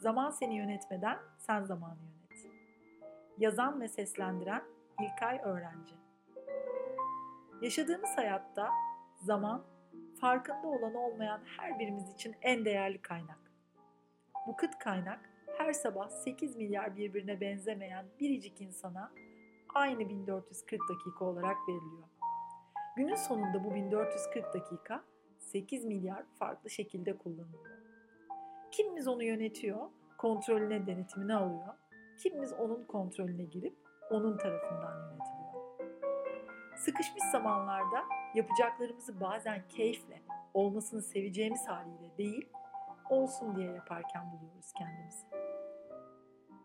Zaman seni yönetmeden sen zamanı yönet. Yazan ve seslendiren İlkay Öğrenci. Yaşadığımız hayatta zaman farkında olan olmayan her birimiz için en değerli kaynak. Bu kıt kaynak her sabah 8 milyar birbirine benzemeyen biricik insana aynı 1440 dakika olarak veriliyor. Günün sonunda bu 1440 dakika 8 milyar farklı şekilde kullanılıyor. Kimimiz onu yönetiyor, kontrolüne, denetimine alıyor. Kimimiz onun kontrolüne girip onun tarafından yönetiliyor. Sıkışmış zamanlarda yapacaklarımızı bazen keyifle, olmasını seveceğimiz haliyle değil, olsun diye yaparken buluyoruz kendimizi.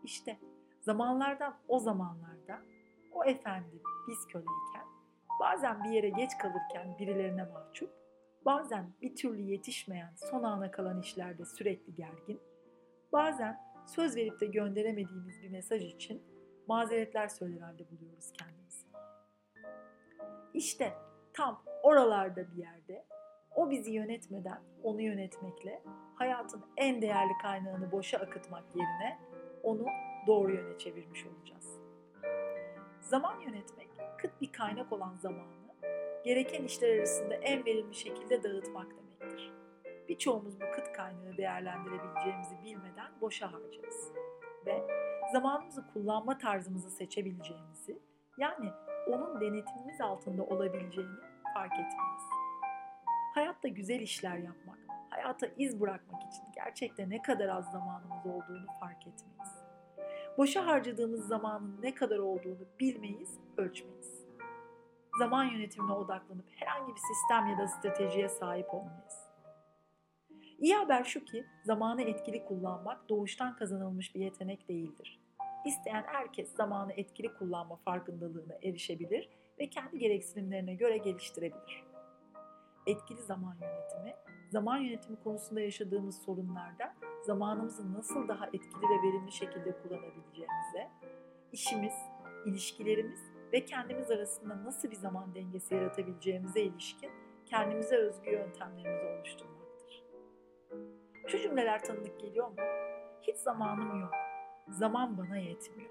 İşte zamanlardan o zamanlarda o efendi biz köleyken, bazen bir yere geç kalırken birilerine mahcup, bazen bir türlü yetişmeyen son ana kalan işlerde sürekli gergin, bazen söz verip de gönderemediğimiz bir mesaj için mazeretler söyler halde buluyoruz kendimizi. İşte tam oralarda bir yerde o bizi yönetmeden onu yönetmekle hayatın en değerli kaynağını boşa akıtmak yerine onu doğru yöne çevirmiş olacağız. Zaman yönetmek, kıt bir kaynak olan zamanı gereken işler arasında en verimli şekilde dağıtmak demektir. Birçoğumuz bu kıt kaynağı değerlendirebileceğimizi bilmeden boşa harcarız. Ve zamanımızı kullanma tarzımızı seçebileceğimizi, yani onun denetimimiz altında olabileceğini fark etmeyiz. Hayatta güzel işler yapmak, hayata iz bırakmak için gerçekten ne kadar az zamanımız olduğunu fark etmeyiz. Boşa harcadığımız zamanın ne kadar olduğunu bilmeyiz, ölçmeyiz zaman yönetimine odaklanıp herhangi bir sistem ya da stratejiye sahip olmayız. İyi haber şu ki zamanı etkili kullanmak doğuştan kazanılmış bir yetenek değildir. İsteyen herkes zamanı etkili kullanma farkındalığına erişebilir ve kendi gereksinimlerine göre geliştirebilir. Etkili zaman yönetimi, zaman yönetimi konusunda yaşadığımız sorunlarda zamanımızı nasıl daha etkili ve verimli şekilde kullanabileceğimize, işimiz, ilişkilerimiz ve kendimiz arasında nasıl bir zaman dengesi yaratabileceğimize ilişkin kendimize özgü yöntemlerimizi oluşturmaktır. Şu cümleler tanıdık geliyor mu? Hiç zamanım yok. Zaman bana yetmiyor.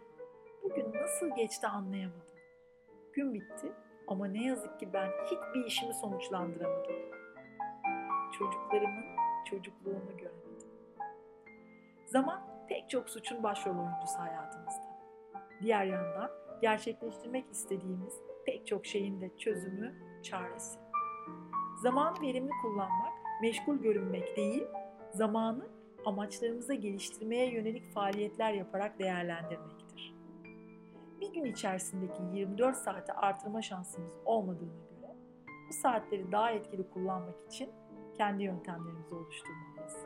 Bugün nasıl geçti anlayamadım. Gün bitti ama ne yazık ki ben hiçbir işimi sonuçlandıramadım. Çocuklarımın çocukluğunu göremedim. Zaman pek çok suçun başrol oyuncusu hayatımızda. Diğer yandan gerçekleştirmek istediğimiz pek çok şeyin de çözümü, çaresi. Zamanı verimli kullanmak, meşgul görünmek değil, zamanı amaçlarımıza geliştirmeye yönelik faaliyetler yaparak değerlendirmektir. Bir gün içerisindeki 24 saate artırma şansımız olmadığına göre bu saatleri daha etkili kullanmak için kendi yöntemlerimizi oluşturmalıyız.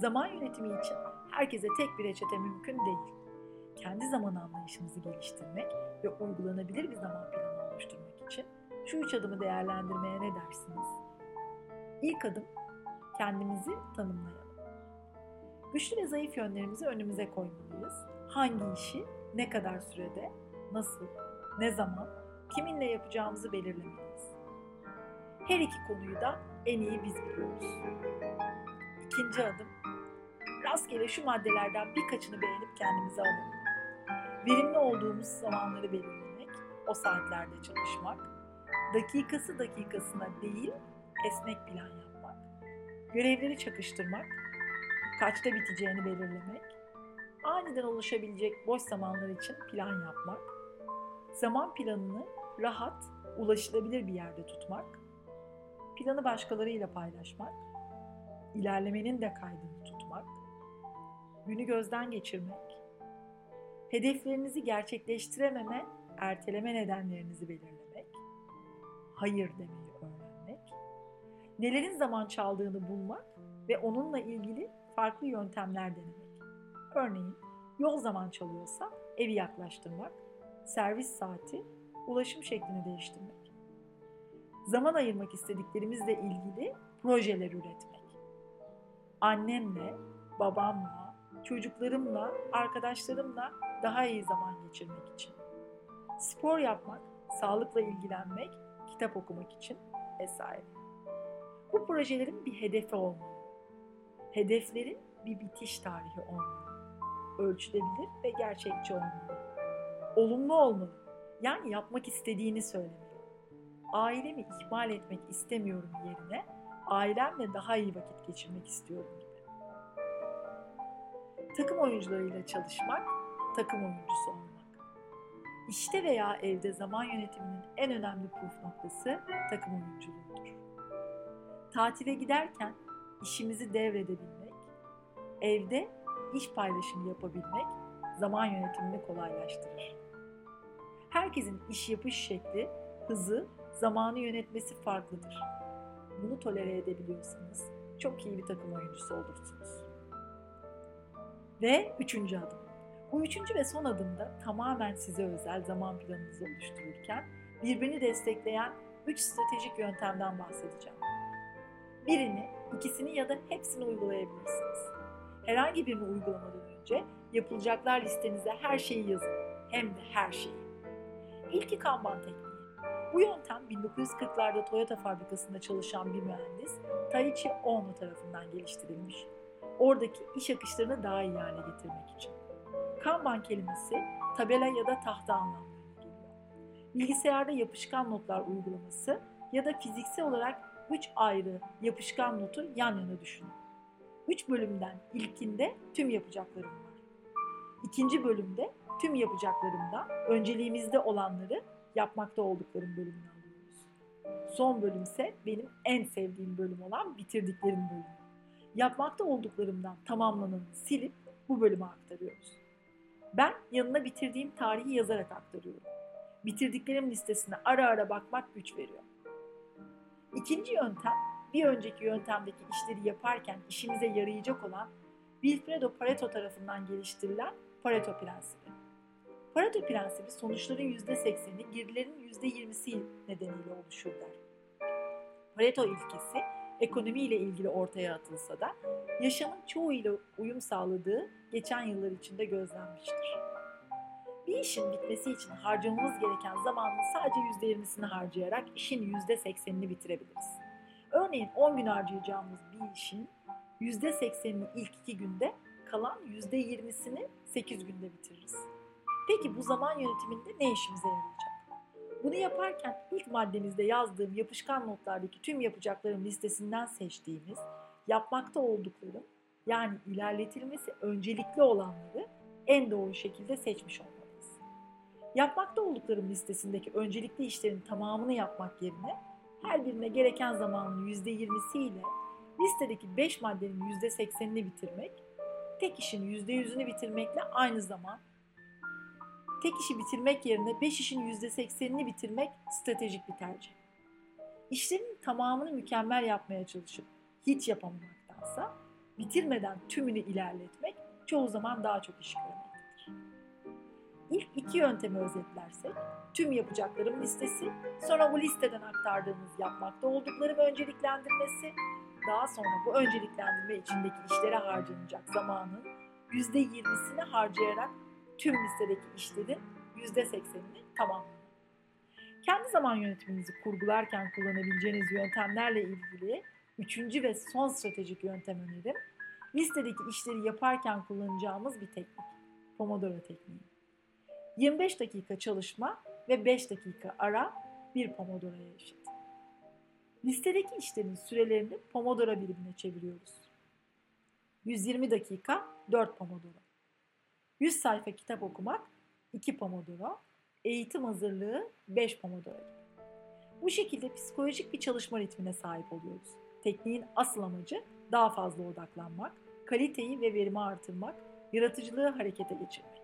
Zaman yönetimi için herkese tek bir reçete mümkün değil kendi zaman anlayışımızı geliştirmek ve uygulanabilir bir zaman planı oluşturmak için şu üç adımı değerlendirmeye ne dersiniz? İlk adım kendimizi tanımlayalım. Güçlü ve zayıf yönlerimizi önümüze koymalıyız. Hangi işi, ne kadar sürede, nasıl, ne zaman, kiminle yapacağımızı belirlemeliyiz. Her iki konuyu da en iyi biz biliyoruz. İkinci adım, rastgele şu maddelerden birkaçını beğenip kendimize alalım verimli olduğumuz zamanları belirlemek, o saatlerde çalışmak, dakikası dakikasına değil esnek plan yapmak, görevleri çakıştırmak, kaçta biteceğini belirlemek, aniden oluşabilecek boş zamanlar için plan yapmak, zaman planını rahat, ulaşılabilir bir yerde tutmak, planı başkalarıyla paylaşmak, ilerlemenin de kaydını tutmak, günü gözden geçirmek, hedeflerinizi gerçekleştirememe, erteleme nedenlerinizi belirlemek, hayır demeyi öğrenmek, nelerin zaman çaldığını bulmak ve onunla ilgili farklı yöntemler denemek. Örneğin yol zaman çalıyorsa evi yaklaştırmak, servis saati, ulaşım şeklini değiştirmek. Zaman ayırmak istediklerimizle ilgili projeler üretmek. Annemle, babamla, çocuklarımla, arkadaşlarımla daha iyi zaman geçirmek için. Spor yapmak, sağlıkla ilgilenmek, kitap okumak için vesaire. Bu projelerin bir hedefi olmalı. Hedeflerin bir bitiş tarihi olmalı. Ölçülebilir ve gerçekçi olmalı. Olumlu olmalı. Yani yapmak istediğini söylemeli. Ailemi ihmal etmek istemiyorum yerine ailemle daha iyi vakit geçirmek istiyorum gibi. Takım oyuncularıyla çalışmak, takım oyuncusu olmak. İşte veya evde zaman yönetiminin en önemli püf noktası takım oyunculuğudur. Tatile giderken işimizi devredebilmek, evde iş paylaşımı yapabilmek zaman yönetimini kolaylaştırır. Herkesin iş yapış şekli, hızı, zamanı yönetmesi farklıdır. Bunu tolere edebiliyorsanız çok iyi bir takım oyuncusu olursunuz. Ve üçüncü adım. Bu üçüncü ve son adımda tamamen size özel zaman planınızı oluştururken birbirini destekleyen üç stratejik yöntemden bahsedeceğim. Birini, ikisini ya da hepsini uygulayabilirsiniz. Herhangi birini uygulamadan önce yapılacaklar listenize her şeyi yazın. Hem de her şeyi. İlki Kanban tekniği. Bu yöntem 1940'larda Toyota fabrikasında çalışan bir mühendis Taichi Ono tarafından geliştirilmiş. Oradaki iş akışlarını daha iyi hale getirmek için. Kanban kelimesi tabela ya da tahta anlamlarına geliyor. Bilgisayarda yapışkan notlar uygulaması ya da fiziksel olarak 3 ayrı yapışkan notu yan yana düşünün. 3 bölümden ilkinde tüm yapacaklarım var. İkinci bölümde tüm yapacaklarımdan önceliğimizde olanları yapmakta olduklarım bölümüne alıyoruz. Son bölümse benim en sevdiğim bölüm olan bitirdiklerim bölümü. Yapmakta olduklarımdan tamamlananı silip bu bölüme aktarıyoruz. Ben yanına bitirdiğim tarihi yazarak aktarıyorum. Bitirdiklerim listesine ara ara bakmak güç veriyor. İkinci yöntem, bir önceki yöntemdeki işleri yaparken işimize yarayacak olan Wilfredo Pareto tarafından geliştirilen Pareto prensibi. Pareto prensibi sonuçların %80'i girdilerin %20'si nedeniyle oluşur der. Pareto ilkesi ekonomi ile ilgili ortaya atılsa da yaşamın çoğu ile uyum sağladığı geçen yıllar içinde gözlenmiştir. Bir işin bitmesi için harcamamız gereken zamanın sadece %20'sini harcayarak işin %80'ini bitirebiliriz. Örneğin 10 gün harcayacağımız bir işin %80'ini ilk 2 günde, kalan %20'sini 8 günde bitiririz. Peki bu zaman yönetiminde ne işimize yarayacak? Bunu yaparken ilk maddemizde yazdığım yapışkan notlardaki tüm yapacaklarım listesinden seçtiğimiz yapmakta olduklarım yani ilerletilmesi öncelikli olanları en doğru şekilde seçmiş olmalıyız. Yapmakta olduklarım listesindeki öncelikli işlerin tamamını yapmak yerine her birine gereken zamanın %20'si ile listedeki 5 maddenin %80'ini bitirmek, tek işin %100'ünü bitirmekle aynı zaman tek işi bitirmek yerine 5 işin %80'ini bitirmek stratejik bir tercih. İşlerin tamamını mükemmel yapmaya çalışıp hiç yapamamaktansa bitirmeden tümünü ilerletmek çoğu zaman daha çok iş görmektedir. İlk iki yöntemi özetlersek, tüm yapacaklarım listesi, sonra bu listeden aktardığımız yapmakta olduklarım önceliklendirmesi, daha sonra bu önceliklendirme içindeki işlere harcanacak zamanın %20'sini harcayarak tüm listedeki işlerin %80'ini tamamlamak. Kendi zaman yönetiminizi kurgularken kullanabileceğiniz yöntemlerle ilgili üçüncü ve son stratejik yöntem önerim, listedeki işleri yaparken kullanacağımız bir teknik. Pomodoro tekniği. 25 dakika çalışma ve 5 dakika ara bir Pomodoro'ya eşit. Listedeki işlerin sürelerini Pomodoro birimine çeviriyoruz. 120 dakika 4 Pomodoro. 100 sayfa kitap okumak 2 Pomodoro, eğitim hazırlığı 5 Pomodoro. Bu şekilde psikolojik bir çalışma ritmine sahip oluyoruz. Tekniğin asıl amacı daha fazla odaklanmak, kaliteyi ve verimi artırmak, yaratıcılığı harekete geçirmek.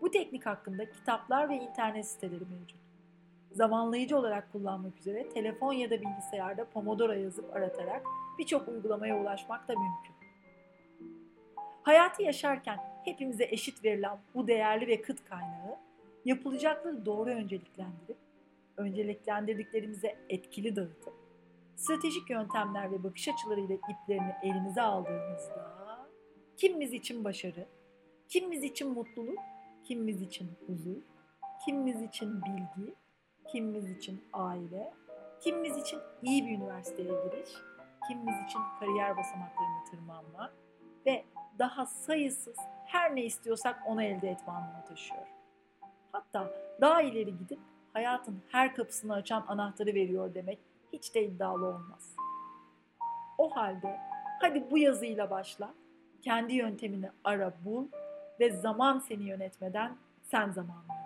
Bu teknik hakkında kitaplar ve internet siteleri mevcut. Zamanlayıcı olarak kullanmak üzere telefon ya da bilgisayarda Pomodoro yazıp aratarak birçok uygulamaya ulaşmak da mümkün. Hayatı yaşarken hepimize eşit verilen bu değerli ve kıt kaynağı yapılacakları doğru önceliklendirip, önceliklendirdiklerimize etkili dağıtıp, stratejik yöntemler ve bakış açılarıyla iplerini elimize aldığımızda kimimiz için başarı, kimimiz için mutluluk, kimimiz için huzur, kimimiz için bilgi, kimimiz için aile, kimimiz için iyi bir üniversiteye giriş, kimimiz için kariyer basamaklarını tırmanma, ve daha sayısız her ne istiyorsak onu elde etme anlamı taşıyor. Hatta daha ileri gidip hayatın her kapısını açan anahtarı veriyor demek hiç de iddialı olmaz. O halde hadi bu yazıyla başla, kendi yöntemini ara bul ve zaman seni yönetmeden sen zamanını